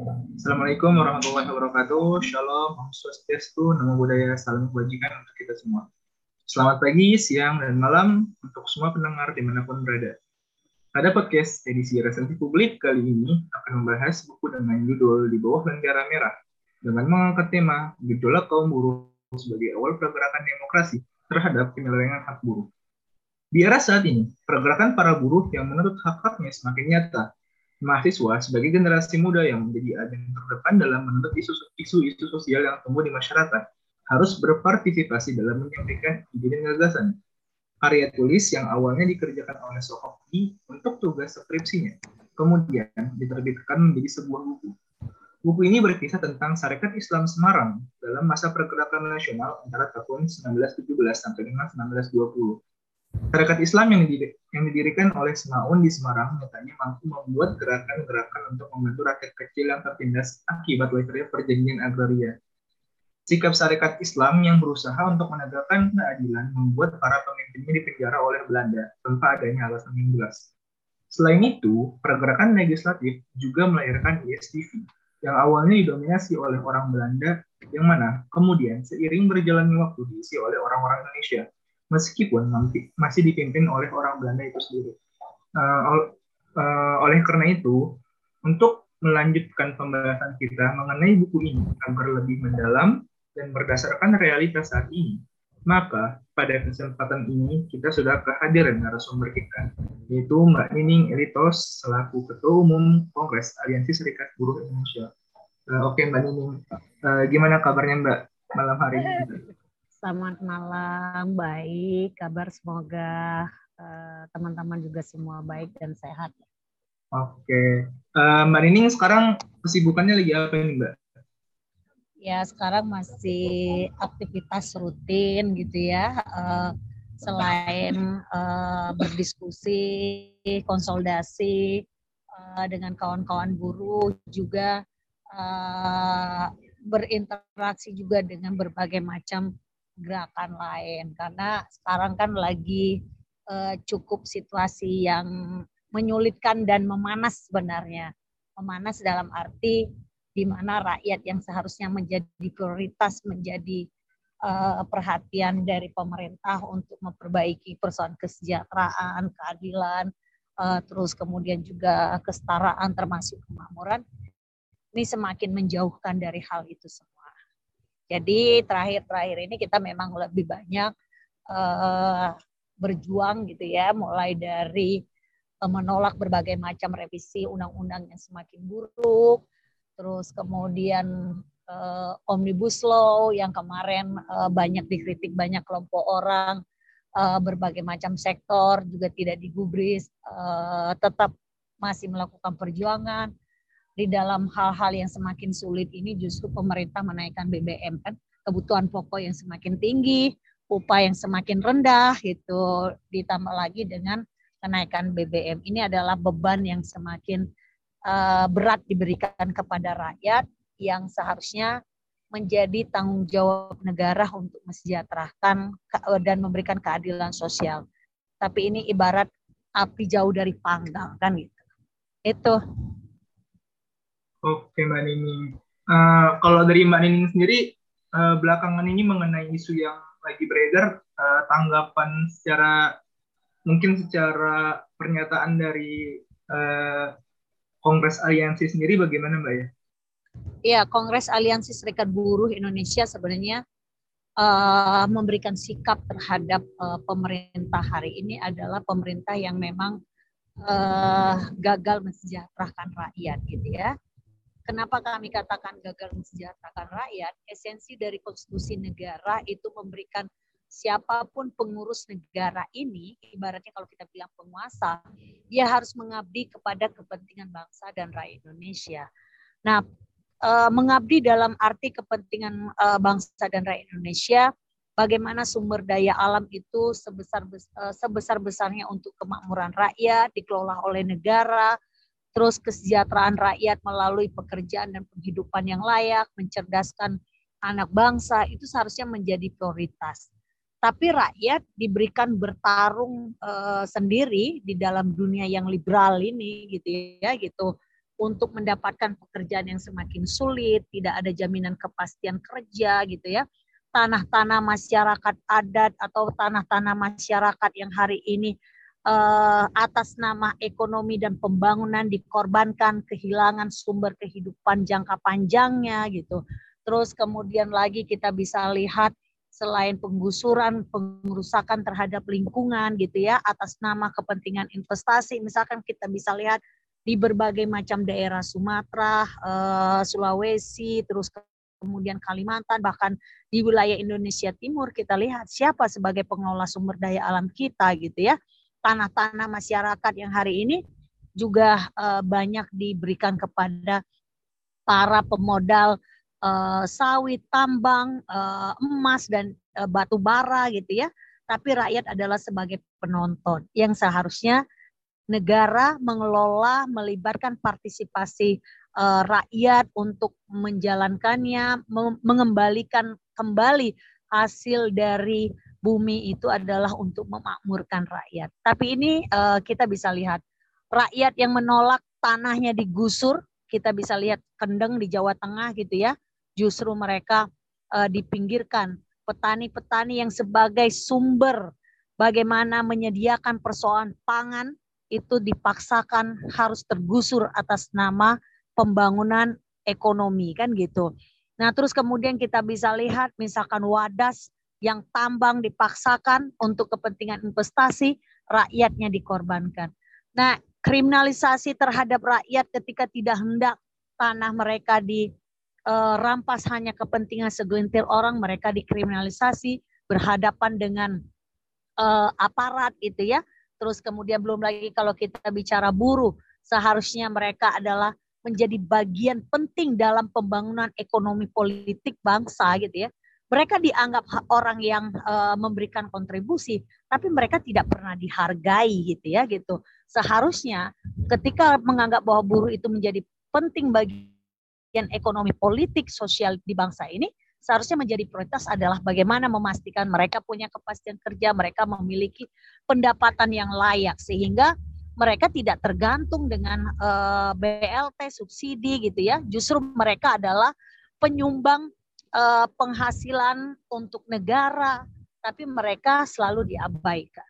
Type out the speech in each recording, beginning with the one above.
Assalamualaikum warahmatullahi wabarakatuh. Shalom, Om Swastiastu, Namo Buddhaya, salam kebajikan untuk kita semua. Selamat pagi, siang, dan malam untuk semua pendengar di mana pun berada. Pada podcast edisi resensi publik kali ini akan membahas buku dengan judul Di Bawah Lentera Merah dengan mengangkat tema gejolak kaum buruh sebagai awal pergerakan demokrasi terhadap penyelewengan hak buruh. Di era saat ini, pergerakan para buruh yang menuntut hak-haknya semakin nyata. Mahasiswa sebagai generasi muda yang menjadi agen terdepan dalam menuntut isu-isu sosial yang tumbuh di masyarakat harus berpartisipasi dalam menyampaikan ide dan gagasan. Karya tulis yang awalnya dikerjakan oleh Sohoki untuk tugas skripsinya, kemudian diterbitkan menjadi sebuah buku. Buku ini berkisah tentang Sarekat Islam Semarang dalam masa pergerakan nasional antara tahun 1917 sampai dengan 1920. Sarekat Islam yang, yang didirikan oleh Semaun di Semarang nyatanya mampu membuat gerakan-gerakan untuk membantu rakyat kecil yang tertindas akibat lahirnya perjanjian agraria. Sikap Sarekat Islam yang berusaha untuk menegakkan keadilan membuat para pemimpinnya dipenjara oleh Belanda tanpa adanya alasan yang jelas. Selain itu, pergerakan legislatif juga melahirkan ISTV, yang awalnya didominasi oleh orang Belanda, yang mana kemudian seiring berjalannya waktu diisi oleh orang-orang Indonesia, meskipun masih dipimpin oleh orang Belanda itu sendiri. Uh, uh, oleh karena itu, untuk melanjutkan pembahasan kita mengenai buku ini agar lebih mendalam dan berdasarkan realitas saat ini, maka pada kesempatan ini kita sudah kehadiran narasumber kita, yaitu Mbak Nining Elitos selaku Ketua Umum Kongres Aliansi Serikat Buruh Indonesia. Uh, Oke Mbak Nining, uh, gimana kabarnya Mbak malam hari ini? Selamat malam, baik. Kabar semoga uh, teman-teman juga semua baik dan sehat. Oke, uh, Mbak Nining sekarang kesibukannya lagi apa ini Mbak? ya sekarang masih aktivitas rutin gitu ya uh, selain uh, berdiskusi konsolidasi uh, dengan kawan-kawan buruh juga uh, berinteraksi juga dengan berbagai macam gerakan lain karena sekarang kan lagi uh, cukup situasi yang menyulitkan dan memanas sebenarnya memanas dalam arti di mana rakyat yang seharusnya menjadi prioritas menjadi uh, perhatian dari pemerintah untuk memperbaiki persoalan kesejahteraan, keadilan, uh, terus kemudian juga kesetaraan termasuk kemakmuran ini semakin menjauhkan dari hal itu semua. Jadi terakhir-terakhir ini kita memang lebih banyak uh, berjuang gitu ya, mulai dari menolak berbagai macam revisi undang-undang yang semakin buruk, terus kemudian uh, omnibus law yang kemarin uh, banyak dikritik banyak kelompok orang uh, berbagai macam sektor juga tidak digubris uh, tetap masih melakukan perjuangan di dalam hal-hal yang semakin sulit ini justru pemerintah menaikkan BBM kan kebutuhan pokok yang semakin tinggi upah yang semakin rendah itu ditambah lagi dengan kenaikan BBM ini adalah beban yang semakin uh, berat diberikan kepada rakyat yang seharusnya menjadi tanggung jawab negara untuk mesejahterakan eh, dan memberikan keadilan sosial. Tapi ini ibarat api jauh dari panggang kan gitu. Itu. Oke Mbak Nining. Uh, kalau dari Mbak Nining sendiri uh, belakangan ini mengenai isu yang lagi beredar, uh, tanggapan secara mungkin secara pernyataan dari uh, Kongres Aliansi sendiri bagaimana Mbak ya? Iya, Kongres Aliansi Serikat Buruh Indonesia sebenarnya uh, memberikan sikap terhadap uh, pemerintah hari ini adalah pemerintah yang memang uh, gagal mensejahterakan rakyat gitu ya. Kenapa kami katakan gagal mensejahterakan rakyat? Esensi dari konstitusi negara itu memberikan siapa pun pengurus negara ini, ibaratnya kalau kita bilang penguasa, dia harus mengabdi kepada kepentingan bangsa dan rakyat Indonesia. Nah, e, mengabdi dalam arti kepentingan e, bangsa dan rakyat Indonesia, bagaimana sumber daya alam itu sebesar e, sebesar besarnya untuk kemakmuran rakyat dikelola oleh negara, terus kesejahteraan rakyat melalui pekerjaan dan penghidupan yang layak, mencerdaskan anak bangsa itu seharusnya menjadi prioritas tapi rakyat diberikan bertarung uh, sendiri di dalam dunia yang liberal ini gitu ya gitu untuk mendapatkan pekerjaan yang semakin sulit, tidak ada jaminan kepastian kerja gitu ya. Tanah-tanah masyarakat adat atau tanah-tanah masyarakat yang hari ini uh, atas nama ekonomi dan pembangunan dikorbankan, kehilangan sumber kehidupan jangka panjangnya gitu. Terus kemudian lagi kita bisa lihat selain penggusuran, pengerusakan terhadap lingkungan gitu ya atas nama kepentingan investasi. Misalkan kita bisa lihat di berbagai macam daerah Sumatera, uh, Sulawesi, terus kemudian Kalimantan, bahkan di wilayah Indonesia Timur kita lihat siapa sebagai pengelola sumber daya alam kita gitu ya tanah-tanah masyarakat yang hari ini juga uh, banyak diberikan kepada para pemodal uh, sawit, tambang, uh, emas dan uh, batu bara gitu ya. Tapi rakyat adalah sebagai penonton yang seharusnya negara mengelola, melibatkan partisipasi uh, rakyat untuk menjalankannya, mengembalikan kembali hasil dari bumi itu adalah untuk memakmurkan rakyat. Tapi ini uh, kita bisa lihat rakyat yang menolak tanahnya digusur, kita bisa lihat kendeng di Jawa Tengah gitu ya, justru mereka uh, dipinggirkan. Petani-petani yang sebagai sumber bagaimana menyediakan persoalan pangan itu dipaksakan harus tergusur atas nama pembangunan ekonomi kan gitu. Nah, terus kemudian kita bisa lihat misalkan Wadas yang tambang dipaksakan untuk kepentingan investasi, rakyatnya dikorbankan. Nah, kriminalisasi terhadap rakyat ketika tidak hendak tanah mereka dirampas eh, hanya kepentingan segelintir orang, mereka dikriminalisasi, berhadapan dengan uh, aparat itu ya. Terus kemudian belum lagi kalau kita bicara buruh, seharusnya mereka adalah menjadi bagian penting dalam pembangunan ekonomi politik bangsa gitu ya mereka dianggap orang yang uh, memberikan kontribusi, tapi mereka tidak pernah dihargai gitu ya gitu. Seharusnya ketika menganggap bahwa buruh itu menjadi penting bagian ekonomi politik sosial di bangsa ini, seharusnya menjadi prioritas adalah bagaimana memastikan mereka punya kepastian kerja, mereka memiliki pendapatan yang layak sehingga mereka tidak tergantung dengan eh, BLT subsidi gitu ya. Justru mereka adalah penyumbang uh, penghasilan untuk negara, tapi mereka selalu diabaikan.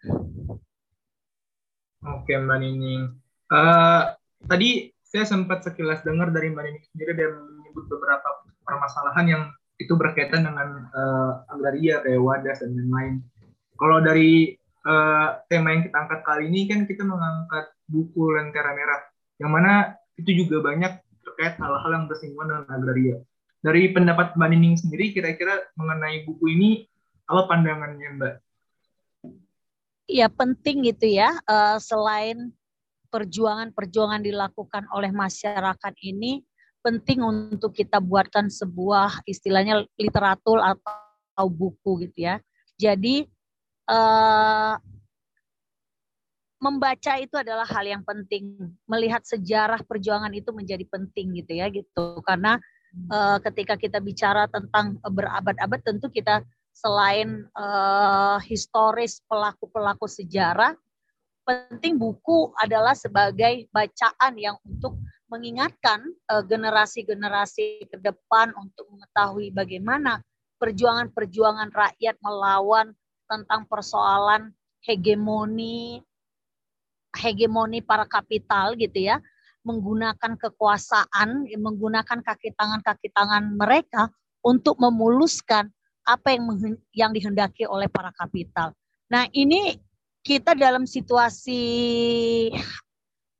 Oke Mbak Nining. Uh, tadi saya sempat sekilas dengar dari Mbak Nining sendiri dan menyebut beberapa permasalahan yang itu berkaitan dengan uh, agraria kayak wadas dan lain-lain. Kalau dari uh, tema yang kita angkat kali ini kan kita mengangkat buku Lentera Merah, yang mana itu juga banyak terkait hal-hal yang bersinggungan dengan agraria. Dari pendapat Mbak Nining sendiri, kira-kira mengenai buku ini, apa pandangannya Mbak? Ya penting gitu ya, uh, selain perjuangan-perjuangan dilakukan oleh masyarakat ini, penting untuk kita buatkan sebuah istilahnya literatur atau buku gitu ya. Jadi uh, membaca itu adalah hal yang penting. Melihat sejarah perjuangan itu menjadi penting gitu ya gitu. Karena uh, ketika kita bicara tentang berabad-abad tentu kita selain uh, historis pelaku-pelaku sejarah penting buku adalah sebagai bacaan yang untuk mengingatkan uh, generasi-generasi ke depan untuk mengetahui bagaimana perjuangan-perjuangan rakyat melawan tentang persoalan hegemoni hegemoni para kapital gitu ya menggunakan kekuasaan, menggunakan kaki tangan-kaki tangan mereka untuk memuluskan apa yang yang dihendaki oleh para kapital. Nah, ini kita dalam situasi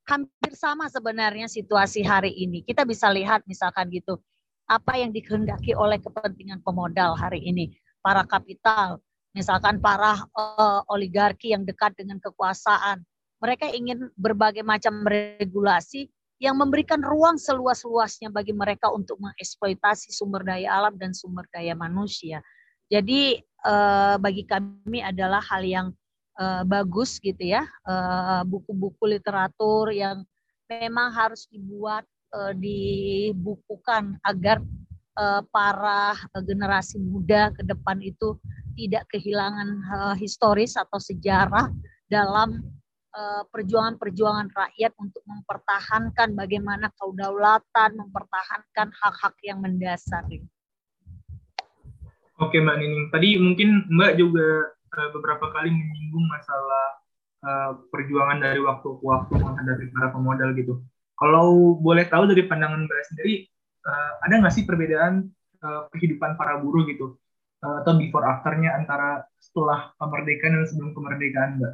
hampir sama sebenarnya situasi hari ini. Kita bisa lihat misalkan gitu, apa yang dikehendaki oleh kepentingan pemodal hari ini, para kapital, misalkan para uh, oligarki yang dekat dengan kekuasaan, mereka ingin berbagai macam regulasi yang memberikan ruang seluas-luasnya bagi mereka untuk mengeksploitasi sumber daya alam dan sumber daya manusia. Jadi eh, bagi kami adalah hal yang eh, bagus gitu ya, eh, buku-buku literatur yang memang harus dibuat, eh, dibukukan agar eh, para generasi muda ke depan itu tidak kehilangan uh, historis atau sejarah dalam eh, perjuangan-perjuangan rakyat untuk mempertahankan bagaimana kedaulatan, mempertahankan hak-hak yang mendasar. Oke Mbak Nining, tadi mungkin Mbak juga uh, beberapa kali menyinggung masalah uh, perjuangan dari waktu ke waktu menghadapi para pemodal gitu. Kalau boleh tahu dari pandangan Mbak sendiri, ada nggak sih perbedaan kehidupan para buruh gitu? Atau before afternya antara setelah kemerdekaan dan sebelum kemerdekaan Mbak?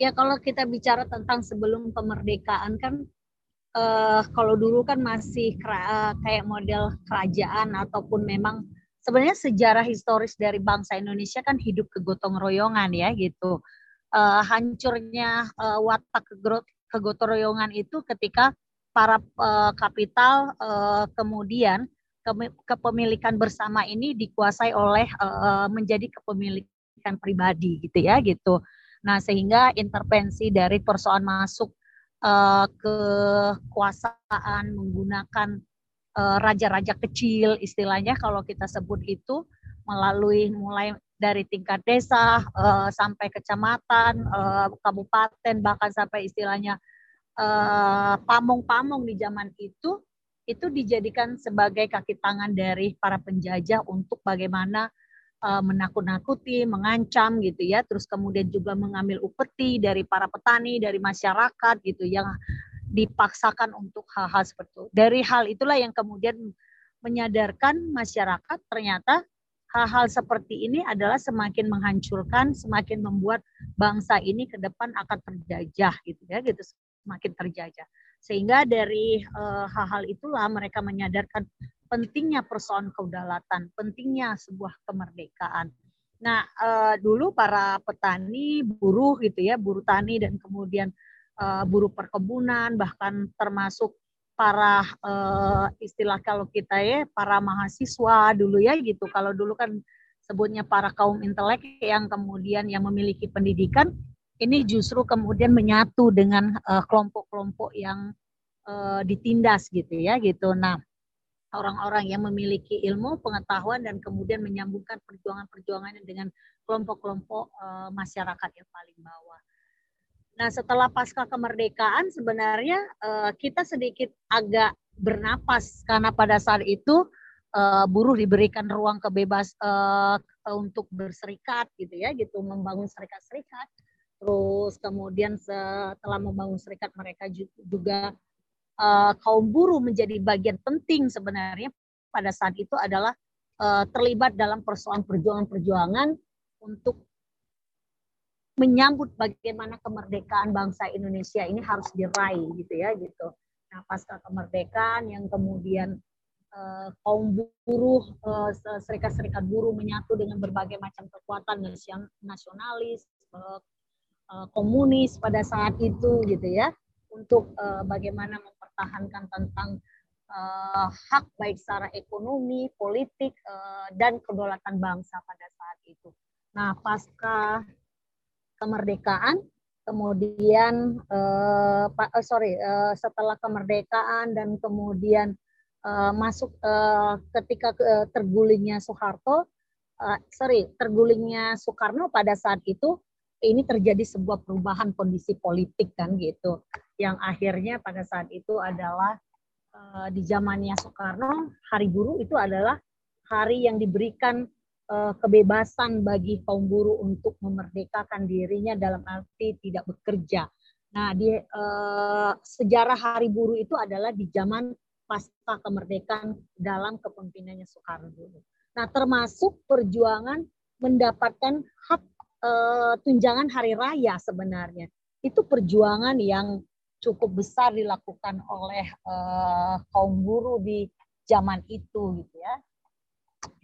Ya kalau kita bicara tentang sebelum kemerdekaan kan uh, kalau dulu kan masih kayak model kerajaan ataupun memang sebenarnya sejarah historis dari bangsa Indonesia kan hidup kegotong royongan ya gitu. Uh, hancurnya uh, watak kegotong royongan itu ketika para uh, kapital uh, kemudian ke kepemilikan bersama ini dikuasai oleh uh, menjadi kepemilikan pribadi gitu ya gitu. Nah sehingga intervensi dari persoalan masuk uh, kekuasaan menggunakan Eh, raja-raja kecil istilahnya kalau kita sebut itu melalui mulai dari tingkat desa uh, sampai kecamatan, uh, kabupaten bahkan sampai istilahnya pamong-pamong uh, di zaman itu itu dijadikan sebagai kaki tangan dari para penjajah untuk bagaimana uh, menakut-nakuti, mengancam gitu ya, terus kemudian juga mengambil upeti dari para petani, dari masyarakat gitu yang dipaksakan untuk hal-hal seperti itu. Dari hal itulah yang kemudian menyadarkan masyarakat ternyata hal-hal seperti ini adalah semakin menghancurkan, semakin membuat bangsa ini ke depan akan terjajah gitu ya, gitu semakin terjajah. Sehingga dari eh, hal-hal uh, itulah mereka menyadarkan pentingnya persoalan kedaulatan, pentingnya sebuah kemerdekaan. Nah, uh, dulu para petani, buruh gitu ya, buruh tani dan kemudian uh, buruh perkebunan, bahkan termasuk para uh, istilah kalau kita ya para mahasiswa dulu ya gitu. Kalau dulu kan sebutnya para kaum intelek yang kemudian yang memiliki pendidikan ini justru kemudian menyatu dengan eh, kelompok-kelompok yang ditindas gitu ya gitu. Nah, orang-orang yang memiliki ilmu, pengetahuan dan kemudian menyambungkan perjuangan-perjuangannya dengan kelompok-kelompok uh, masyarakat yang paling bawah. Nah, setelah pasca kemerdekaan sebenarnya uh, kita sedikit agak bernapas karena pada saat itu uh, buruh diberikan ruang kebebas untuk berserikat gitu ya, gitu membangun serikat-serikat. Terus kemudian setelah membangun serikat mereka juga uh, kaum buruh menjadi bagian penting sebenarnya pada saat itu adalah uh, terlibat dalam persoalan perjuangan-perjuangan untuk menyambut bagaimana kemerdekaan bangsa Indonesia ini harus diraih gitu ya gitu. Nah pasca kemerdekaan yang kemudian uh, kaum buruh, uh, serikat-serikat buruh menyatu dengan berbagai macam kekuatan nasionalis, uh, komunis pada saat itu gitu ya untuk uh, bagaimana mempertahankan tentang uh, hak baik secara ekonomi, politik uh, dan kedaulatan bangsa pada saat itu. Nah pasca kemerdekaan, kemudian uh, uh, sorry uh, setelah kemerdekaan dan kemudian uh, masuk uh, ketika uh, tergulingnya Soeharto, uh, sorry tergulingnya Soekarno pada saat itu ini terjadi sebuah perubahan kondisi politik kan gitu, yang akhirnya pada saat itu adalah uh, di zamannya Soekarno Hari Buruh itu adalah hari yang diberikan uh, kebebasan bagi kaum buruh untuk memerdekakan dirinya dalam arti tidak bekerja. Nah, di uh, sejarah Hari Buruh itu adalah di zaman pasca kemerdekaan dalam kepemimpinannya Soekarno. Nah, termasuk perjuangan mendapatkan hak uh, tunjangan hari raya sebenarnya. Itu perjuangan yang cukup besar dilakukan oleh uh, kaum buruh di zaman itu gitu ya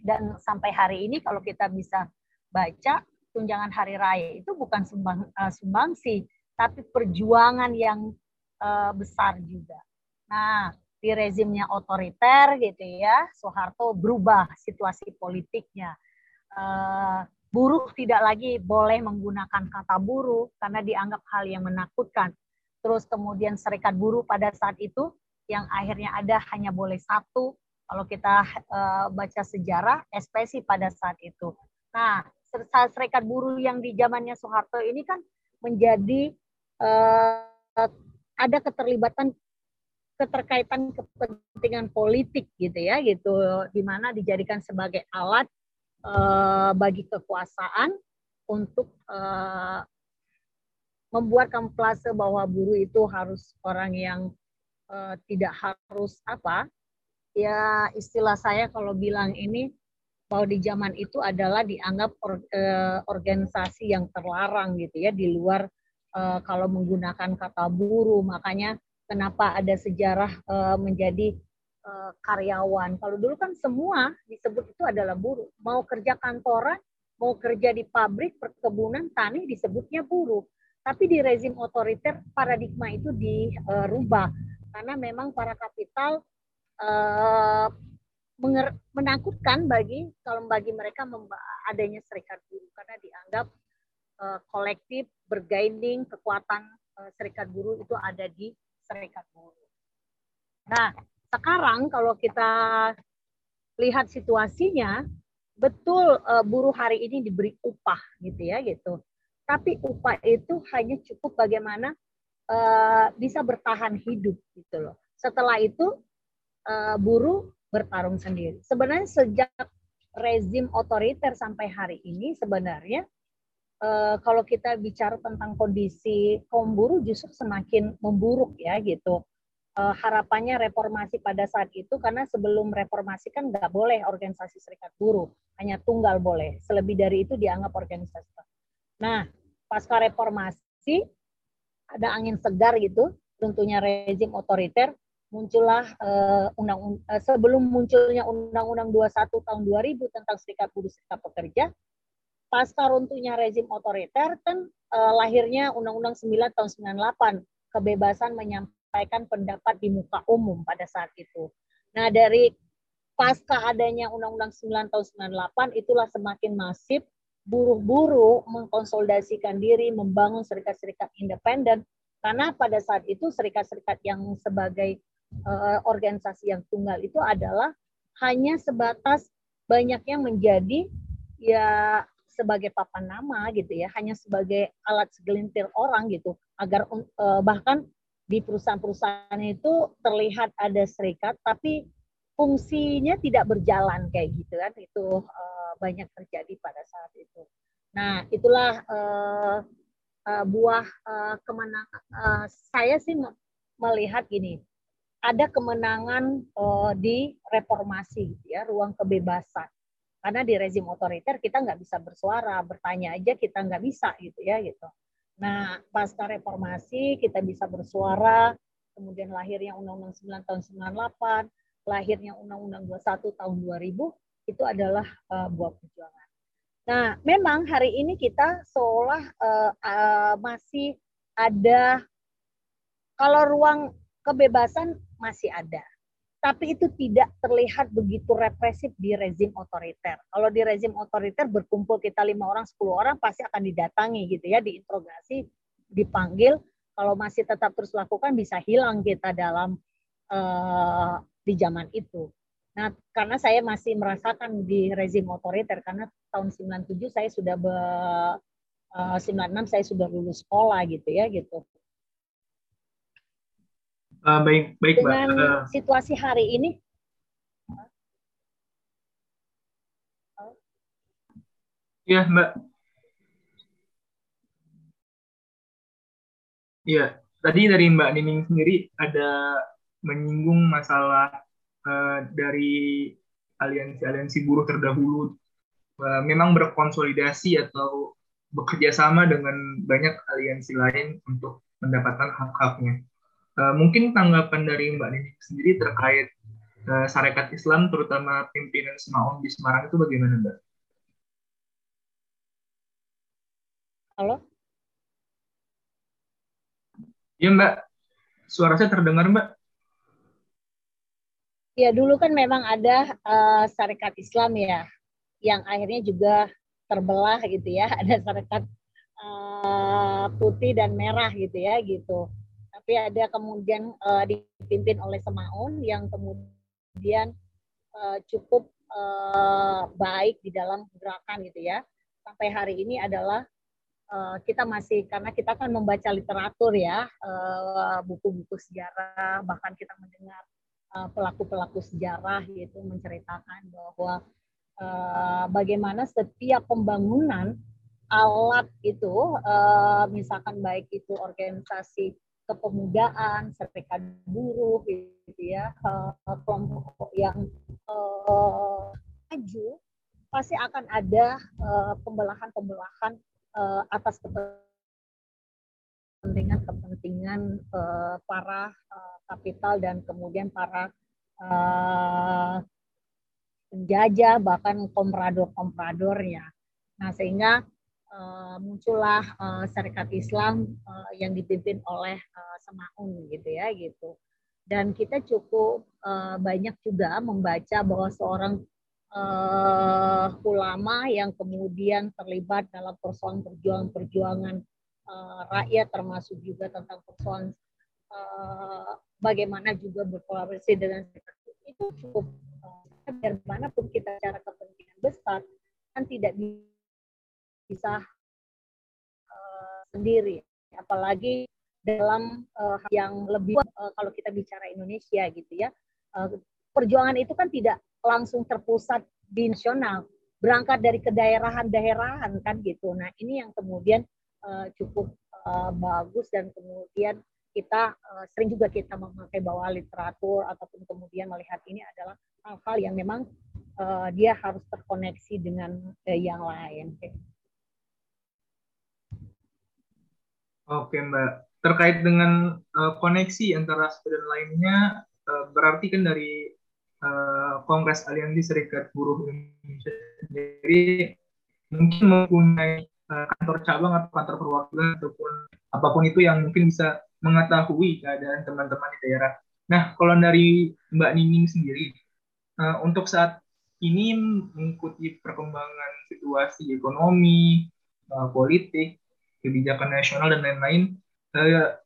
dan sampai hari ini kalau kita bisa baca tunjangan hari raya itu bukan sumbang uh, sumbangsi tapi perjuangan yang uh, besar juga. Nah, di rezimnya otoriter gitu ya, Soeharto berubah situasi politiknya. Uh, buruh tidak lagi boleh menggunakan kata buruh karena dianggap hal yang menakutkan. Terus kemudian serikat buruh pada saat itu yang akhirnya ada hanya boleh satu kalau kita uh, baca sejarah, SPSI pada saat itu. Nah, serikat buruh yang di zamannya Soeharto ini kan menjadi uh, ada keterlibatan keterkaitan kepentingan politik gitu ya gitu di mana dijadikan sebagai alat uh, bagi kekuasaan untuk uh, membuat kamuflase bahwa buruh itu harus orang yang uh, tidak harus apa. Ya istilah saya kalau bilang ini bahwa di zaman itu adalah dianggap or, uh, organisasi yang terlarang gitu ya di luar uh, kalau menggunakan kata buruh. Makanya kenapa ada sejarah uh, menjadi uh, karyawan. Kalau dulu kan semua disebut itu adalah buruh. Mau kerja kantoran, mau kerja di pabrik, perkebunan, tani disebutnya buruh. Tapi di rezim otoriter paradigma itu dirubah karena memang para kapital uh, menakutkan bagi kalau bagi mereka adanya serikat buruh karena dianggap uh, kolektif bergaining kekuatan serikat buruh itu ada di serikat buruh. Nah, sekarang kalau kita lihat situasinya, betul uh, buruh hari ini diberi upah gitu ya gitu. Tapi upah itu hanya cukup bagaimana uh, bisa bertahan hidup gitu loh. Setelah itu uh, buruh bertarung sendiri. Sebenarnya sejak rezim otoriter sampai hari ini sebenarnya uh, kalau kita bicara tentang kondisi kaum buruh justru semakin memburuk ya gitu. Uh, harapannya reformasi pada saat itu karena sebelum reformasi kan nggak boleh organisasi serikat buruh, hanya tunggal boleh. Selebih dari itu dianggap organisasi. Nah, pasca reformasi ada angin segar gitu, tentunya rezim otoriter, muncullah uh, undang uh, sebelum munculnya Undang-Undang 21 tahun 2000 tentang serikat buruh serikat pekerja, pasca runtuhnya rezim otoriter kan uh, lahirnya Undang-Undang 9 tahun 98 kebebasan menyampaikan pendapat di muka umum pada saat itu. Nah, dari pasca adanya Undang-Undang 9 tahun 98 itulah semakin masif buruh-buruh mengkonsolidasikan diri, membangun serikat-serikat independen karena pada saat itu serikat-serikat yang sebagai uh, organisasi yang tunggal itu adalah hanya sebatas banyaknya menjadi ya sebagai papan nama gitu ya, hanya sebagai alat segelintir orang gitu, agar uh, bahkan di perusahaan-perusahaan itu terlihat ada serikat, tapi fungsinya tidak berjalan kayak gitu kan, itu uh, banyak terjadi pada saat itu. Nah, itulah uh, uh, buah uh, kemenangan. Uh, saya sih melihat gini, ada kemenangan uh, di reformasi, gitu ya, ruang kebebasan karena di rezim otoriter kita nggak bisa bersuara, bertanya aja kita nggak bisa gitu ya gitu. Nah pasca reformasi kita bisa bersuara, kemudian lahirnya Undang-Undang 9 tahun 98, lahirnya Undang-Undang 21 tahun 2000 itu adalah uh, buah perjuangan. Nah memang hari ini kita seolah uh, uh, masih ada kalau ruang kebebasan masih ada tapi itu tidak terlihat begitu represif di rezim otoriter. Kalau di rezim otoriter berkumpul kita lima orang, sepuluh orang pasti akan didatangi gitu ya, diinterogasi, dipanggil. Kalau masih tetap terus lakukan bisa hilang kita dalam uh, di zaman itu. Nah, karena saya masih merasakan di rezim otoriter karena tahun 97 saya sudah be, uh, 96 saya sudah lulus sekolah gitu ya gitu. Uh, baik, baik, Dengan Mbak. Uh, situasi hari ini, Iya, Mbak. Iya, tadi dari Mbak Nining sendiri ada menyinggung masalah uh, dari aliansi-aliansi buruh terdahulu uh, memang berkonsolidasi atau bekerja sama dengan banyak aliansi lain untuk mendapatkan hak-haknya. Uh, mungkin tanggapan dari Mbak Nini sendiri terkait uh, Sarekat Islam, terutama pimpinan Semaun di Semarang itu bagaimana, Mbak? Halo? Iya, Mbak. Suara saya terdengar, Mbak. Ya, dulu kan memang ada uh, Sarekat Islam ya, yang akhirnya juga terbelah gitu ya. Ada Sarekat uh, putih dan merah gitu ya, gitu tapi ada kemudian uh, dipimpin oleh Semaun yang kemudian uh, cukup uh, baik di dalam gerakan gitu ya. Sampai hari ini adalah uh, kita masih karena kita kan membaca literatur ya buku-buku uh, sejarah bahkan kita mendengar pelaku-pelaku sejarah yaitu menceritakan bahwa uh, bagaimana setiap pembangunan alat itu uh, misalkan baik itu organisasi kepemudaan, serikat buruh gitu ya, uh, kelompok yang uh, maju pasti akan ada pembelahan-pembelahan uh, atas kepentingan-kepentingan uh, para uh, kapital dan kemudian para uh, penjajah bahkan komprador-kompradornya. Nah sehingga uh, muncullah uh, Serikat Islam uh, yang dipimpin oleh uh, Semaun gitu ya gitu. Dan kita cukup uh, banyak juga membaca bahwa seorang uh, ulama yang kemudian terlibat dalam persoalan perjuangan-perjuangan uh, rakyat termasuk juga tentang persoalan uh, bagaimana juga berkolaborasi dengan itu cukup uh, biar pun kita cara kepentingan besar kan tidak bisa uh, sendiri apalagi dalam uh, yang lebih uh, kalau kita bicara Indonesia gitu ya uh, perjuangan itu kan tidak langsung terpusat di nasional, berangkat dari kedaerahan-daerahan kan gitu. Nah ini yang kemudian uh, cukup uh, bagus dan kemudian kita uh, sering juga kita memakai bawa literatur ataupun kemudian melihat ini adalah hal-hal yang memang uh, dia harus terkoneksi dengan uh, yang lain. Oke Mbak, terkait dengan uh, koneksi antara satu dan lainnya, uh, berarti kan dari uh, Kongres Aliansi Serikat Buruh Indonesia sendiri mungkin mempunyai uh, kantor cabang atau kantor perwakilan ataupun apa pun itu yang mungkin bisa mengetahui keadaan teman-teman di daerah. Nah, kalau dari Mbak Nining sendiri, uh, untuk saat ini mengikuti perkembangan situasi ekonomi, uh, politik, kebijakan nasional dan lain-lain, uh,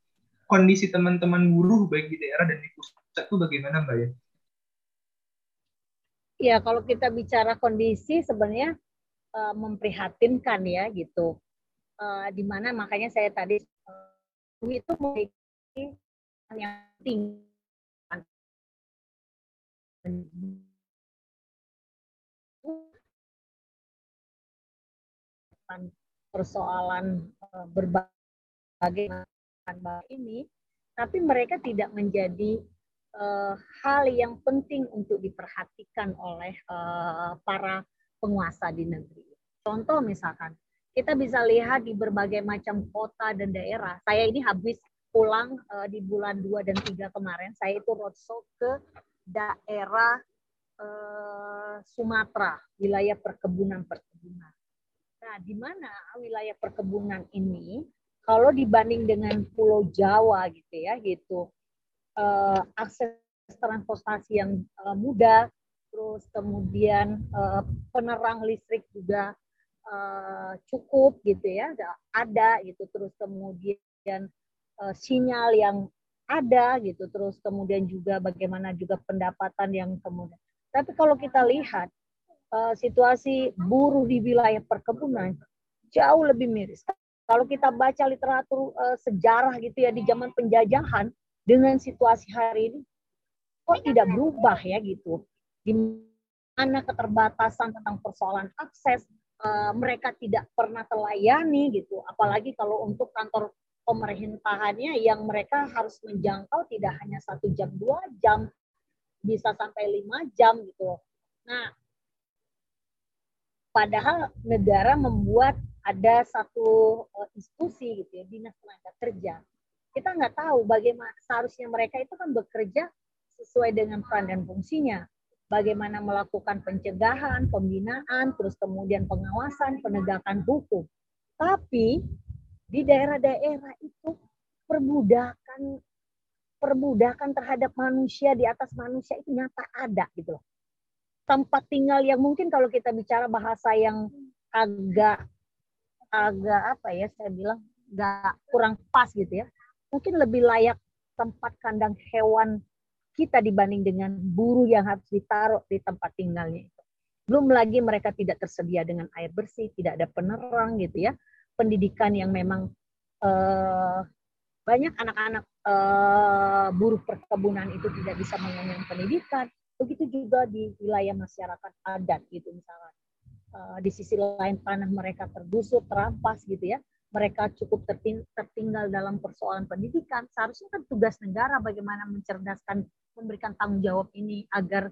kondisi teman-teman buruh baik di daerah dan di pusat itu bagaimana Mbak ya? ya kalau kita bicara kondisi sebenarnya uh, memprihatinkan ya gitu. Uh, di mana makanya saya tadi uh, itu memiliki yang tinggi persoalan uh, berbagai macam ini, tapi mereka tidak menjadi uh, hal yang penting untuk diperhatikan oleh uh, para penguasa di negeri. Contoh misalkan, kita bisa lihat di berbagai macam kota dan daerah. Saya ini habis pulang di bulan 2 dan 3 kemarin, saya itu roadshow ke daerah Sumatera, wilayah perkebunan-perkebunan. Nah, di mana wilayah perkebunan ini kalau dibanding dengan Pulau Jawa gitu ya, gitu uh, akses transportasi yang uh, mudah, terus kemudian uh, penerang listrik juga cukup gitu ya, ada gitu, terus kemudian sinyal yang ada gitu, terus kemudian juga bagaimana juga pendapatan yang kemudian. Tapi kalau kita lihat uh, situasi buruh di wilayah perkebunan jauh lebih miris. Kalau kita baca literatur uh, sejarah gitu ya di zaman penjajahan, dengan situasi hari ini kok tidak berubah ya gitu. Di mana keterbatasan tentang persoalan akses uh, mereka tidak pernah terlayani gitu. Apalagi kalau untuk kantor pemerintahannya yang mereka harus menjangkau tidak hanya satu jam dua jam bisa sampai lima jam gitu. Nah, padahal negara membuat ada satu uh, institusi gitu ya dinas tenaga kerja kita nggak tahu bagaimana seharusnya mereka itu kan bekerja sesuai dengan peran dan fungsinya. Bagaimana melakukan pencegahan, pembinaan, terus kemudian pengawasan, penegakan hukum. Tapi di daerah-daerah itu perbudakan perbudakan terhadap manusia di atas manusia itu nyata ada gitu loh. Tempat tinggal yang mungkin kalau kita bicara bahasa yang agak agak apa ya saya bilang nggak kurang pas gitu ya mungkin lebih layak tempat kandang hewan kita dibanding dengan buruh yang harus ditaruh di tempat tinggalnya itu. Belum lagi mereka tidak tersedia dengan air bersih, tidak ada penerang gitu ya. pendidikan yang memang uh, banyak anak-anak uh, buruh perkebunan itu tidak bisa mengenyam pendidikan. Begitu juga di wilayah masyarakat adat gitu misalnya. Uh, di sisi lain tanah mereka tergusur, terampas gitu ya. Mereka cukup terting tertinggal dalam persoalan pendidikan. Seharusnya kan tugas negara bagaimana mencerdaskan, memberikan tanggung jawab ini agar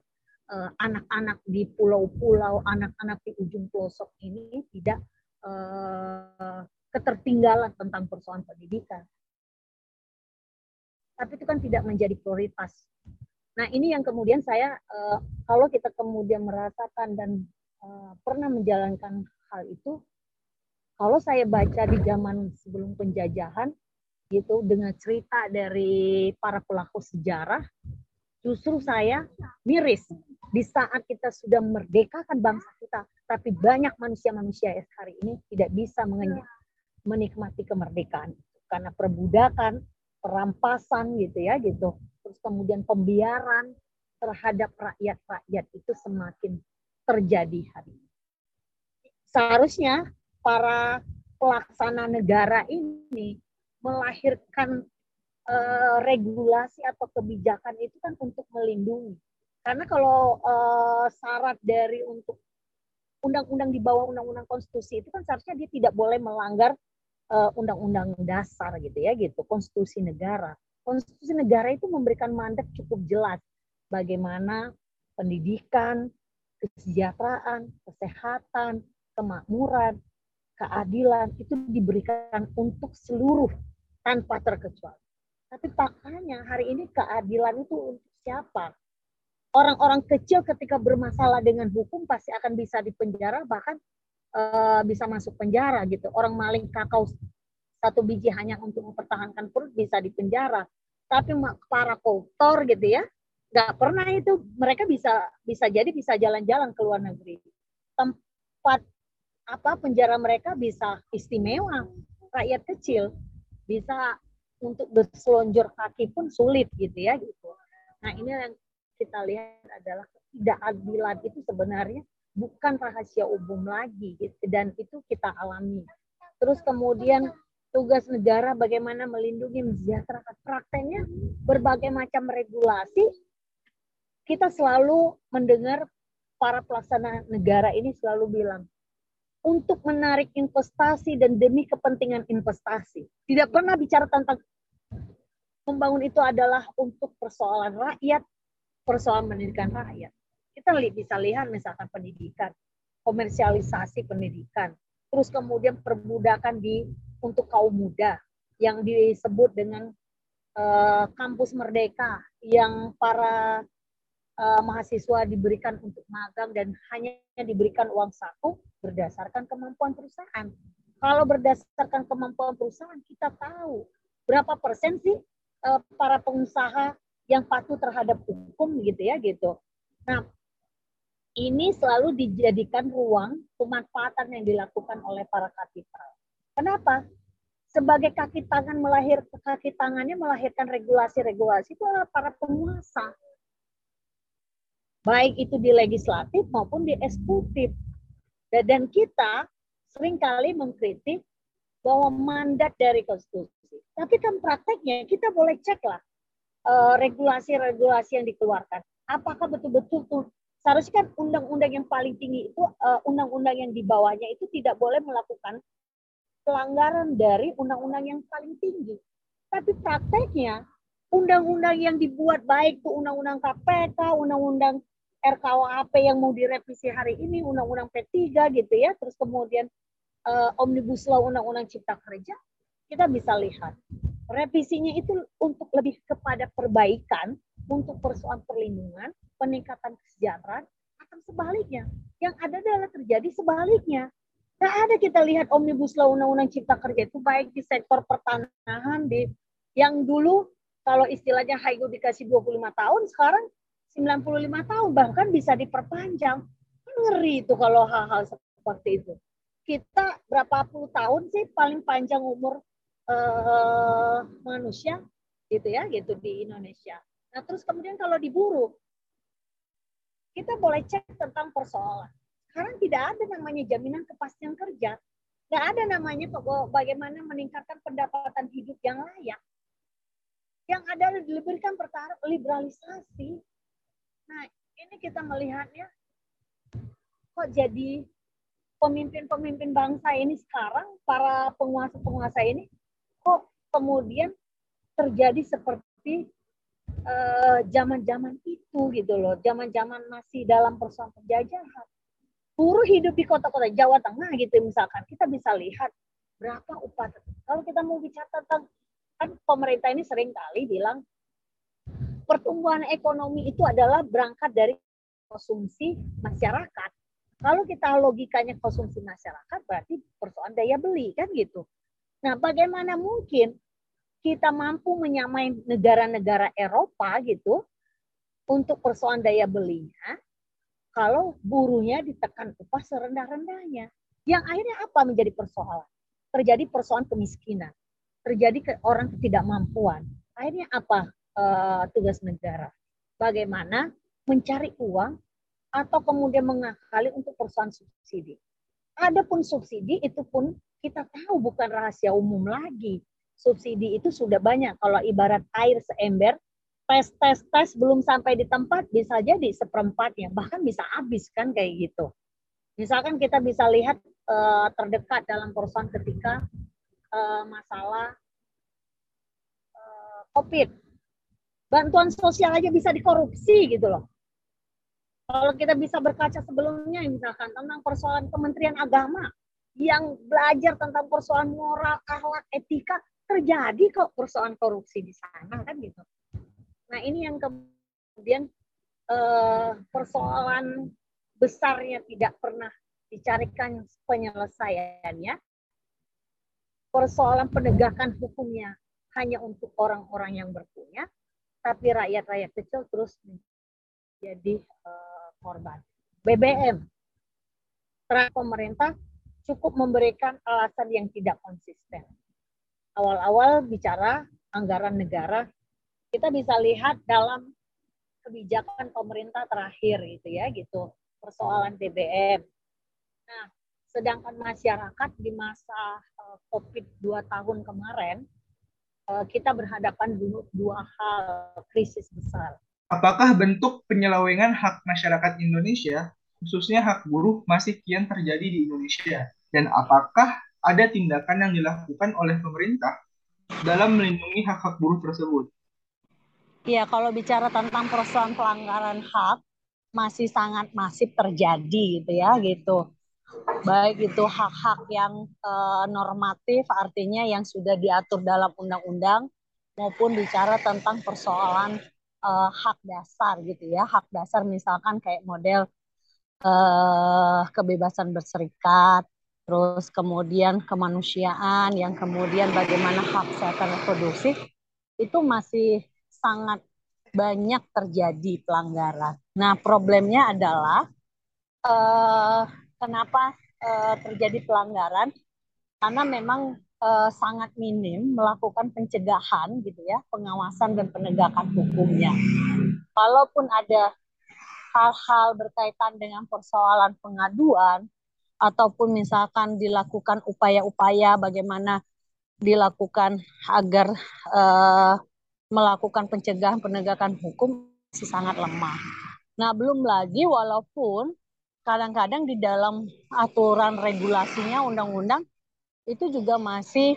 eh, anak-anak di pulau-pulau, anak-anak di ujung pelosok ini tidak uh, ketertinggalan tentang persoalan pendidikan tapi itu kan tidak menjadi prioritas. Nah ini yang kemudian saya uh, kalau kita kemudian merasakan dan uh, pernah menjalankan hal itu, kalau saya baca di zaman sebelum penjajahan gitu dengan cerita dari para pelaku sejarah, justru saya miris di saat kita sudah merdekakan bangsa kita, tapi banyak manusia-manusia hari ini tidak bisa menikmati kemerdekaan karena perbudakan, perampasan gitu ya gitu terus kemudian pembiaran terhadap rakyat-rakyat itu semakin terjadi hari ini. Seharusnya para pelaksana negara ini melahirkan uh, regulasi atau kebijakan itu kan untuk melindungi. Karena kalau uh, syarat dari untuk undang-undang di bawah undang-undang konstitusi itu kan seharusnya dia tidak boleh melanggar undang-undang uh, dasar gitu ya gitu konstitusi negara. Konstitusi negara itu memberikan mandat cukup jelas bagaimana pendidikan kesejahteraan kesehatan kemakmuran keadilan itu diberikan untuk seluruh tanpa terkecuali. Tapi faktanya hari ini keadilan itu untuk siapa? Orang-orang kecil ketika bermasalah dengan hukum pasti akan bisa dipenjara bahkan uh, bisa masuk penjara gitu. Orang maling kakao satu biji hanya untuk mempertahankan perut bisa dipenjara. Tapi para koruptor gitu ya, nggak pernah itu mereka bisa bisa jadi bisa jalan-jalan ke luar negeri. Tempat apa penjara mereka bisa istimewa. Rakyat kecil bisa untuk berselonjor kaki pun sulit gitu ya gitu. Nah ini yang kita lihat adalah ketidakadilan itu sebenarnya bukan rahasia umum lagi gitu. dan itu kita alami. Terus kemudian tugas negara bagaimana melindungi mensejahterakan prakteknya berbagai macam regulasi kita selalu mendengar para pelaksana negara ini selalu bilang untuk menarik investasi dan demi kepentingan investasi. Tidak pernah bicara tentang membangun itu adalah untuk persoalan rakyat, persoalan pendidikan rakyat. Kita bisa lihat misalkan pendidikan, komersialisasi pendidikan, terus kemudian perbudakan di untuk kaum muda yang disebut dengan uh, kampus merdeka yang para uh, mahasiswa diberikan untuk magang dan hanya diberikan uang saku berdasarkan kemampuan perusahaan. Kalau berdasarkan kemampuan perusahaan kita tahu berapa persen sih uh, para pengusaha yang patuh terhadap hukum gitu ya gitu. Nah, ini selalu dijadikan ruang pemanfaatan yang dilakukan oleh para kapital. Kenapa? Sebagai kaki tangan melahir kaki tangannya melahirkan regulasi-regulasi itu adalah para penguasa. Baik itu di legislatif maupun di eksekutif. Dan kita sering kali mengkritik bahwa mandat dari konstitusi. Tapi kan prakteknya kita boleh cek lah eh, regulasi-regulasi yang dikeluarkan. Apakah betul-betul seharusnya kan undang-undang yang paling tinggi itu uh, undang-undang yang di bawahnya itu tidak boleh melakukan pelanggaran dari undang-undang yang paling tinggi. Tapi prakteknya undang-undang yang dibuat baik itu undang-undang KPK, undang-undang RKUHP yang mau direvisi hari ini, undang-undang P3 gitu ya, terus kemudian uh, Omnibus Law undang-undang Cipta Kerja, kita bisa lihat revisinya itu untuk lebih kepada perbaikan untuk persoalan perlindungan, peningkatan kesejahteraan, akan sebaliknya. Yang ada adalah terjadi sebaliknya. Tidak ada kita lihat Omnibus Law Undang-Undang Cipta Kerja itu baik di sektor pertanahan, di yang dulu kalau istilahnya Haigo dikasih 25 tahun, sekarang 95 tahun, bahkan bisa diperpanjang. Kan ngeri itu kalau hal-hal seperti itu. Kita berapa puluh tahun sih paling panjang umur uh, manusia gitu ya gitu di Indonesia. Nah, terus kemudian kalau diburu, kita boleh cek tentang persoalan. Sekarang tidak ada namanya jaminan kepastian kerja. nggak ada namanya bagaimana meningkatkan pendapatan hidup yang layak. Yang ada diberikan liberalisasi. Nah, ini kita melihatnya kok jadi pemimpin-pemimpin bangsa ini sekarang, para penguasa-penguasa ini, kok kemudian terjadi seperti zaman-zaman uh, itu gitu loh, zaman-zaman masih dalam persoalan penjajahan. Buruh hidup di kota-kota Jawa Tengah gitu misalkan kita bisa lihat berapa upah kalau kita mau bicara tentang kan pemerintah ini sering kali bilang pertumbuhan ekonomi itu adalah berangkat dari konsumsi masyarakat. Kalau kita logikanya konsumsi masyarakat berarti persoalan daya beli kan gitu. Nah bagaimana mungkin kita mampu menyamai negara-negara Eropa gitu untuk persoalan daya belinya kalau buruhnya ditekan upah serendah-rendahnya. Yang akhirnya apa menjadi persoalan? Terjadi persoalan kemiskinan, terjadi ke orang ketidakmampuan. Akhirnya apa uh, tugas negara? Bagaimana mencari uang atau kemudian mengakali untuk persoalan subsidi. Adapun subsidi itu pun kita tahu bukan rahasia umum lagi. Subsidi itu sudah banyak. Kalau ibarat air seember, tes tes tes belum sampai di tempat bisa jadi seperempatnya. Bahkan bisa habis kan kayak gitu. Misalkan kita bisa lihat uh, terdekat dalam perusahaan ketika uh, masalah uh, covid. Bantuan sosial aja bisa dikorupsi gitu loh. Kalau kita bisa berkaca sebelumnya misalkan tentang persoalan Kementerian Agama yang belajar tentang persoalan moral, akhlak, etika terjadi kok persoalan korupsi di sana kan gitu. Nah ini yang kemudian eh, persoalan besarnya tidak pernah dicarikan penyelesaiannya. Persoalan penegakan hukumnya hanya untuk orang-orang yang berpunya, tapi rakyat-rakyat kecil terus menjadi uh, korban. BBM, terang pemerintah cukup memberikan alasan yang tidak konsisten. Awal-awal bicara anggaran negara kita bisa lihat dalam kebijakan pemerintah terakhir gitu ya gitu persoalan BBM. Nah, sedangkan masyarakat di masa uh, COVID dua tahun kemarin uh, kita berhadapan dulu dua hal krisis besar. Apakah bentuk penyelewengan hak masyarakat Indonesia, khususnya hak buruh, masih kian terjadi di Indonesia? Dan apakah ada tindakan yang dilakukan oleh pemerintah dalam melindungi hak-hak buruh tersebut? Ya, kalau bicara tentang persoalan pelanggaran hak masih sangat masif terjadi gitu ya gitu. Baik itu hak-hak yang uh, normatif artinya yang sudah diatur dalam undang-undang maupun bicara tentang persoalan uh, hak dasar gitu ya. Hak dasar misalkan kayak model uh, kebebasan berserikat, terus kemudian kemanusiaan, yang kemudian bagaimana hak kesehatan reproduksi itu masih sangat banyak terjadi pelanggaran. Nah, problemnya adalah uh, kenapa uh, terjadi pelanggaran? Karena memang uh, sangat minim melakukan pencegahan gitu ya, pengawasan dan penegakan hukumnya. Kalaupun ada hal-hal berkaitan dengan persoalan pengaduan ataupun misalkan dilakukan upaya-upaya bagaimana dilakukan agar uh, melakukan pencegahan penegakan hukum masih sangat lemah. Nah, belum lagi walaupun kadang-kadang di dalam aturan regulasinya undang-undang itu juga masih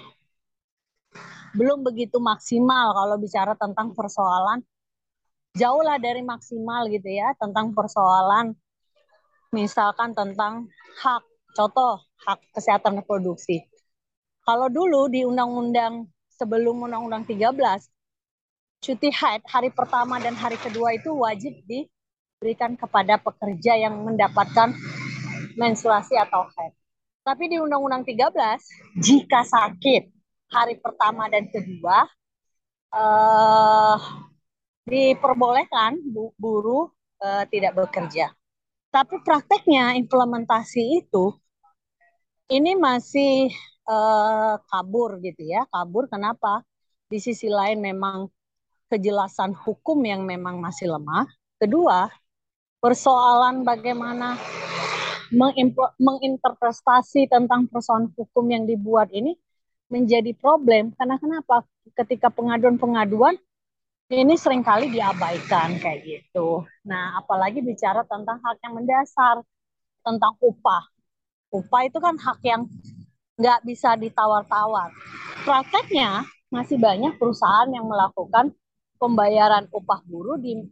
belum begitu maksimal kalau bicara tentang persoalan jauhlah dari maksimal gitu ya tentang persoalan misalkan tentang hak contoh hak kesehatan reproduksi. Kalau dulu di undang-undang sebelum undang-undang 13 cuti haid hari pertama dan hari kedua itu wajib diberikan kepada pekerja yang mendapatkan menstruasi atau haid. Tapi di Undang-Undang 13, jika sakit hari pertama dan kedua, eh, diperbolehkan buruh eh, tidak bekerja. Tapi prakteknya implementasi itu ini masih eh, kabur gitu ya. Kabur kenapa? Di sisi lain memang kejelasan hukum yang memang masih lemah. Kedua, persoalan bagaimana menginterpretasi tentang persoalan hukum yang dibuat ini menjadi problem karena kenapa ketika pengaduan-pengaduan ini sering kali diabaikan kayak gitu. Nah, apalagi bicara tentang hak yang mendasar tentang upah. Upah itu kan hak yang nggak bisa ditawar-tawar. Prakteknya masih banyak perusahaan yang melakukan pembayaran upah buruh di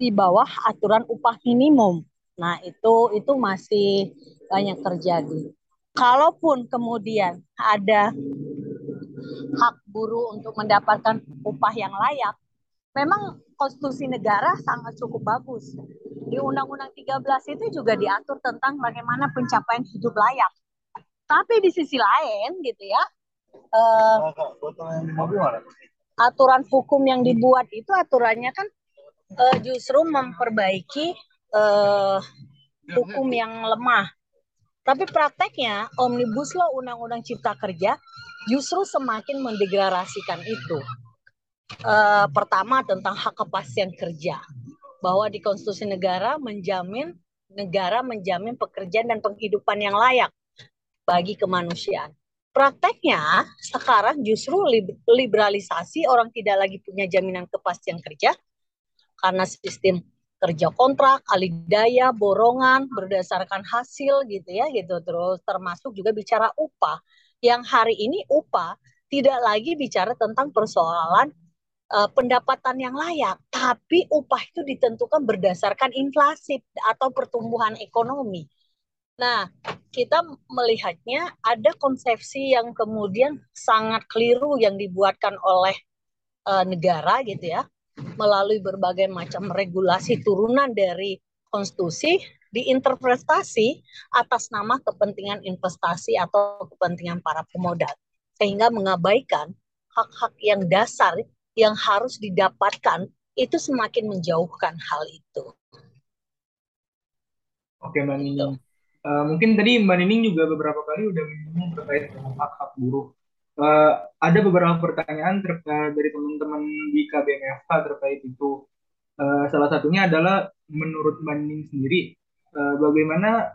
di bawah aturan upah minimum. Nah, itu itu masih banyak terjadi. Kalaupun kemudian ada hak buruh untuk mendapatkan upah yang layak, memang konstitusi negara sangat cukup bagus. Di Undang-Undang 13 itu juga diatur tentang bagaimana pencapaian hidup layak. Tapi di sisi lain gitu ya, eh, aturan hukum yang dibuat itu aturannya kan uh, justru memperbaiki uh, hukum yang lemah. Tapi prakteknya omnibus law undang-undang cipta kerja justru semakin mendegradasikan itu. Uh, pertama tentang hak kepastian kerja bahwa di konstitusi negara menjamin negara menjamin pekerjaan dan penghidupan yang layak bagi kemanusiaan. Prakteknya sekarang justru liberalisasi orang tidak lagi punya jaminan kepastian kerja, karena sistem kerja kontrak, alih daya, borongan berdasarkan hasil gitu ya gitu terus termasuk juga bicara upah. Yang hari ini upah tidak lagi bicara tentang persoalan uh, pendapatan yang layak, tapi upah itu ditentukan berdasarkan inflasi atau pertumbuhan ekonomi. Nah, kita melihatnya ada konsepsi yang kemudian sangat keliru yang dibuatkan oleh uh, negara gitu ya melalui berbagai macam regulasi turunan dari konstitusi diinterpretasi atas nama kepentingan investasi atau kepentingan para pemodal sehingga mengabaikan hak-hak yang dasar yang harus didapatkan itu semakin menjauhkan hal itu. Oke Mbak Nining. Uh, mungkin tadi Mbak Nining juga beberapa kali udah menyinggung terkait dengan hak-hak buruh uh, ada beberapa pertanyaan terkait dari teman-teman di KBMFK terkait itu. Uh, salah satunya adalah menurut Banding sendiri, uh, bagaimana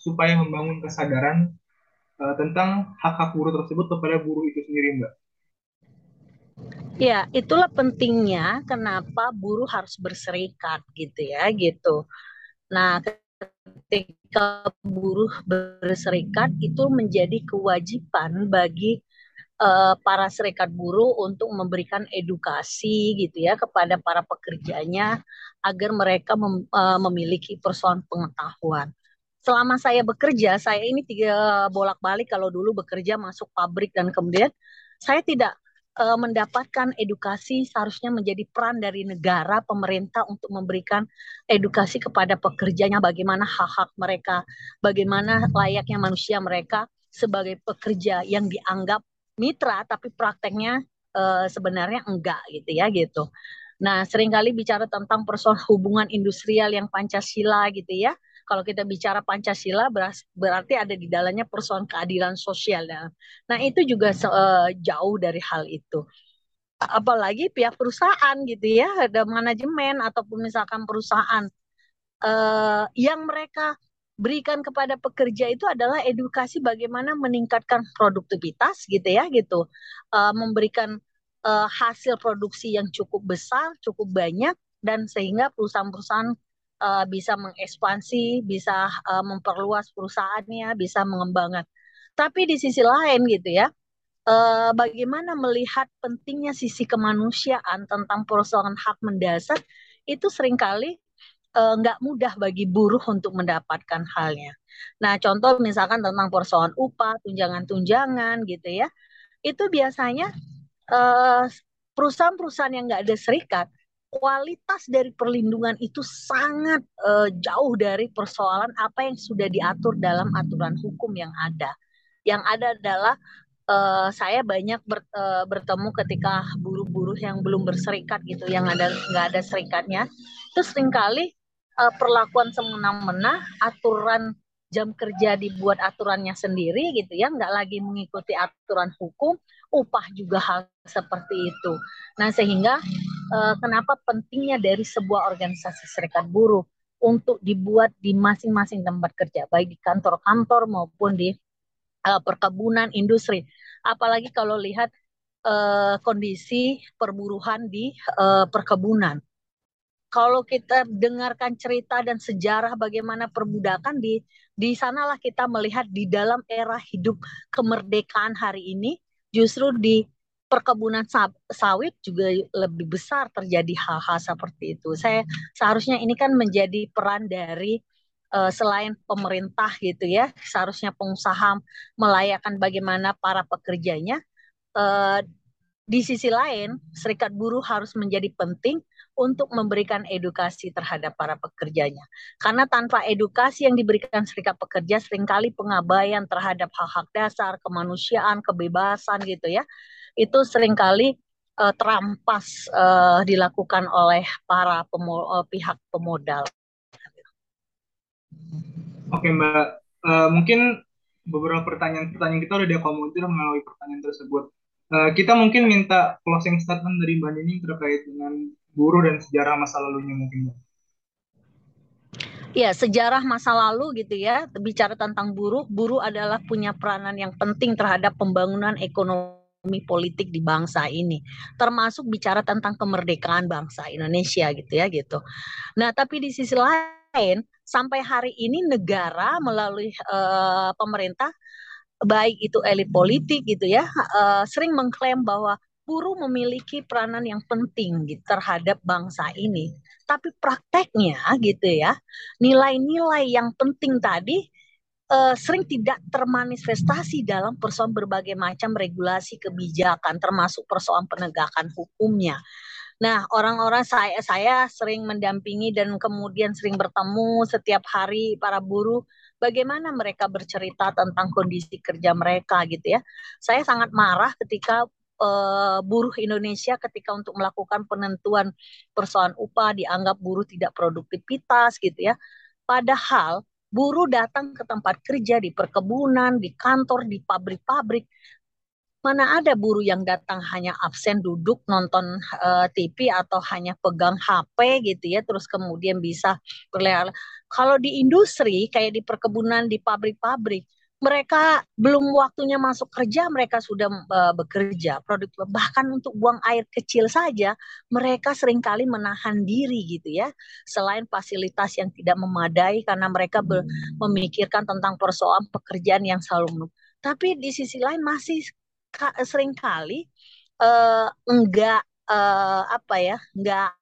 supaya membangun kesadaran uh, tentang hak-hak buruh tersebut kepada buruh itu sendiri, Mbak? Ya, itulah pentingnya kenapa buruh harus berserikat gitu ya, gitu. Nah, ketika buruh berserikat itu menjadi kewajiban bagi uh, para serikat buruh untuk memberikan edukasi gitu ya kepada para pekerjanya agar mereka mem, uh, memiliki persoalan pengetahuan. Selama saya bekerja, saya ini tiga bolak-balik kalau dulu bekerja masuk pabrik dan kemudian saya tidak uh, mendapatkan edukasi seharusnya menjadi peran dari negara pemerintah untuk memberikan edukasi kepada pekerjanya bagaimana hak-hak mereka, bagaimana layaknya manusia mereka sebagai pekerja yang dianggap mitra tapi prakteknya uh, sebenarnya enggak gitu ya gitu. Nah, sering kali bicara tentang persoalan hubungan industrial yang Pancasila gitu ya. Kalau kita bicara Pancasila berarti ada di dalamnya persoalan keadilan sosial. Nah, itu juga uh, jauh dari hal itu. Apalagi pihak perusahaan gitu ya, ada manajemen ataupun misalkan perusahaan uh, yang mereka berikan kepada pekerja itu adalah edukasi bagaimana meningkatkan produktivitas gitu ya gitu uh, memberikan hasil produksi yang cukup besar cukup banyak dan sehingga perusahaan-perusahaan uh, bisa mengekspansi bisa uh, memperluas perusahaannya bisa mengembangkan tapi di sisi lain gitu ya uh, bagaimana melihat pentingnya sisi kemanusiaan tentang persoalan hak mendasar itu sering kali nggak uh, mudah bagi buruh untuk mendapatkan halnya. Nah, contoh misalkan tentang persoalan upah, tunjangan-tunjangan gitu ya, itu biasanya perusahaan-perusahaan yang nggak ada serikat, kualitas dari perlindungan itu sangat uh, jauh dari persoalan apa yang sudah diatur dalam aturan hukum yang ada. Yang ada adalah uh, saya banyak ber, uh, bertemu ketika buruh-buruh yang belum berserikat gitu, yang ada nggak ada serikatnya, itu sering kali uh, perlakuan semena-mena, aturan jam kerja dibuat aturannya sendiri gitu ya, nggak lagi mengikuti aturan hukum, upah juga hal seperti itu. Nah sehingga uh, kenapa pentingnya dari sebuah organisasi serikat buruh untuk dibuat di masing-masing tempat kerja, baik di kantor-kantor maupun di uh, perkebunan, industri. Apalagi kalau lihat uh, kondisi perburuhan di uh, perkebunan. Kalau kita dengarkan cerita dan sejarah bagaimana perbudakan di di sanalah kita melihat di dalam era hidup kemerdekaan hari ini justru di perkebunan sawit juga lebih besar terjadi hal-hal seperti itu. Saya seharusnya ini kan menjadi peran dari uh, selain pemerintah gitu ya, seharusnya pengusaha melayakan bagaimana para pekerjanya. Uh, di sisi lain, serikat buruh harus menjadi penting untuk memberikan edukasi terhadap para pekerjanya. Karena tanpa edukasi yang diberikan serikat pekerja, sering kali pengabaian terhadap hak-hak dasar, kemanusiaan, kebebasan gitu ya, itu sering kali uh, terampas uh, dilakukan oleh para pemo uh, pihak pemodal. Oke Mbak, uh, mungkin beberapa pertanyaan-pertanyaan kita udah diakomodir melalui pertanyaan tersebut. Uh, kita mungkin minta closing statement dari Mbak Nining terkait dengan guru dan sejarah masa lalunya mungkin Mbak. Ya, sejarah masa lalu gitu ya, bicara tentang buruh, buruh adalah punya peranan yang penting terhadap pembangunan ekonomi politik di bangsa ini termasuk bicara tentang kemerdekaan bangsa Indonesia gitu ya gitu. Nah, tapi di sisi lain sampai hari ini negara melalui uh, pemerintah baik itu elit politik gitu ya uh, sering mengklaim bahwa buruh memiliki peranan yang penting gitu, terhadap bangsa ini. Tapi prakteknya gitu ya, nilai-nilai yang penting tadi uh, sering tidak termanifestasi dalam persoalan berbagai macam regulasi kebijakan termasuk persoalan penegakan hukumnya. Nah, orang-orang saya saya sering mendampingi dan kemudian sering bertemu setiap hari para buruh bagaimana mereka bercerita tentang kondisi kerja mereka gitu ya. Saya sangat marah ketika uh, buruh Indonesia ketika untuk melakukan penentuan persoalan upah dianggap buruh tidak produktivitas gitu ya. Padahal buruh datang ke tempat kerja di perkebunan, di kantor, di pabrik-pabrik. Mana ada buruh yang datang hanya absen duduk nonton uh, eh, TV atau hanya pegang HP gitu ya, terus kemudian bisa berleha. Kalau di industri kayak di perkebunan, di pabrik-pabrik, mereka belum waktunya masuk kerja mereka sudah uh, bekerja produktif bahkan untuk buang air kecil saja mereka sering kali menahan diri gitu ya. Selain fasilitas yang tidak memadai karena mereka memikirkan tentang persoalan pekerjaan yang selalu tapi di sisi lain masih sering kali uh, enggak uh, apa ya enggak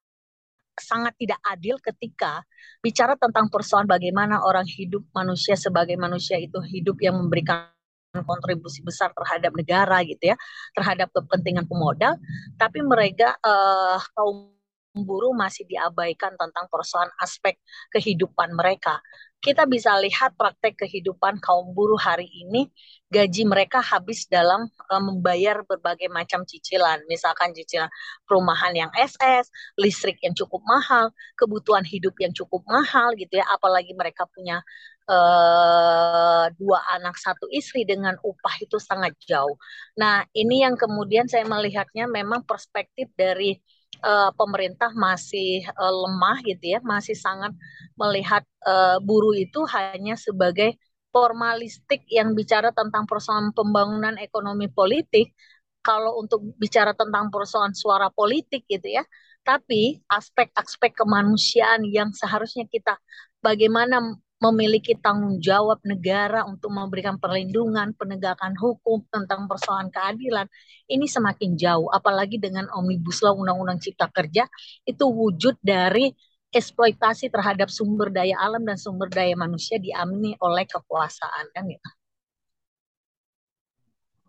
sangat tidak adil ketika bicara tentang persoalan bagaimana orang hidup manusia sebagai manusia itu hidup yang memberikan kontribusi besar terhadap negara gitu ya, terhadap kepentingan pemodal, tapi mereka uh, kaum buruh masih diabaikan tentang persoalan aspek kehidupan mereka kita bisa lihat praktek kehidupan kaum buruh hari ini gaji mereka habis dalam uh, membayar berbagai macam cicilan. Misalkan cicilan perumahan yang SS listrik yang cukup mahal kebutuhan hidup yang cukup mahal gitu ya. Apalagi mereka punya uh, dua anak satu istri dengan upah itu sangat jauh. Nah ini yang kemudian saya melihatnya memang perspektif dari uh, pemerintah masih uh, lemah gitu ya, masih sangat melihat uh, buruh itu hanya sebagai formalistik yang bicara tentang persoalan pembangunan ekonomi politik. Kalau untuk bicara tentang persoalan suara politik gitu ya, tapi aspek-aspek kemanusiaan yang seharusnya kita bagaimana memiliki tanggung jawab negara untuk memberikan perlindungan, penegakan hukum tentang persoalan keadilan, ini semakin jauh. Apalagi dengan Omnibus Law Undang-Undang Cipta Kerja, itu wujud dari eksploitasi terhadap sumber daya alam dan sumber daya manusia diamini oleh kekuasaan kan ya.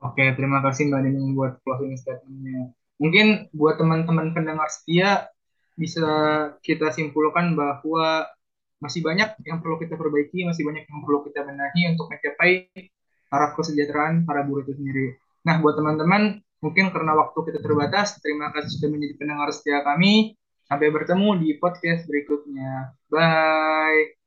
Oke, terima kasih Mbak Nining buat closing statementnya. Mungkin buat teman-teman pendengar setia bisa kita simpulkan bahwa masih banyak yang perlu kita perbaiki, masih banyak yang perlu kita benahi untuk mencapai taraf kesejahteraan para buruh itu sendiri. Nah, buat teman-teman, mungkin karena waktu kita terbatas, terima kasih sudah menjadi pendengar setia kami. Sampai bertemu di podcast berikutnya. Bye.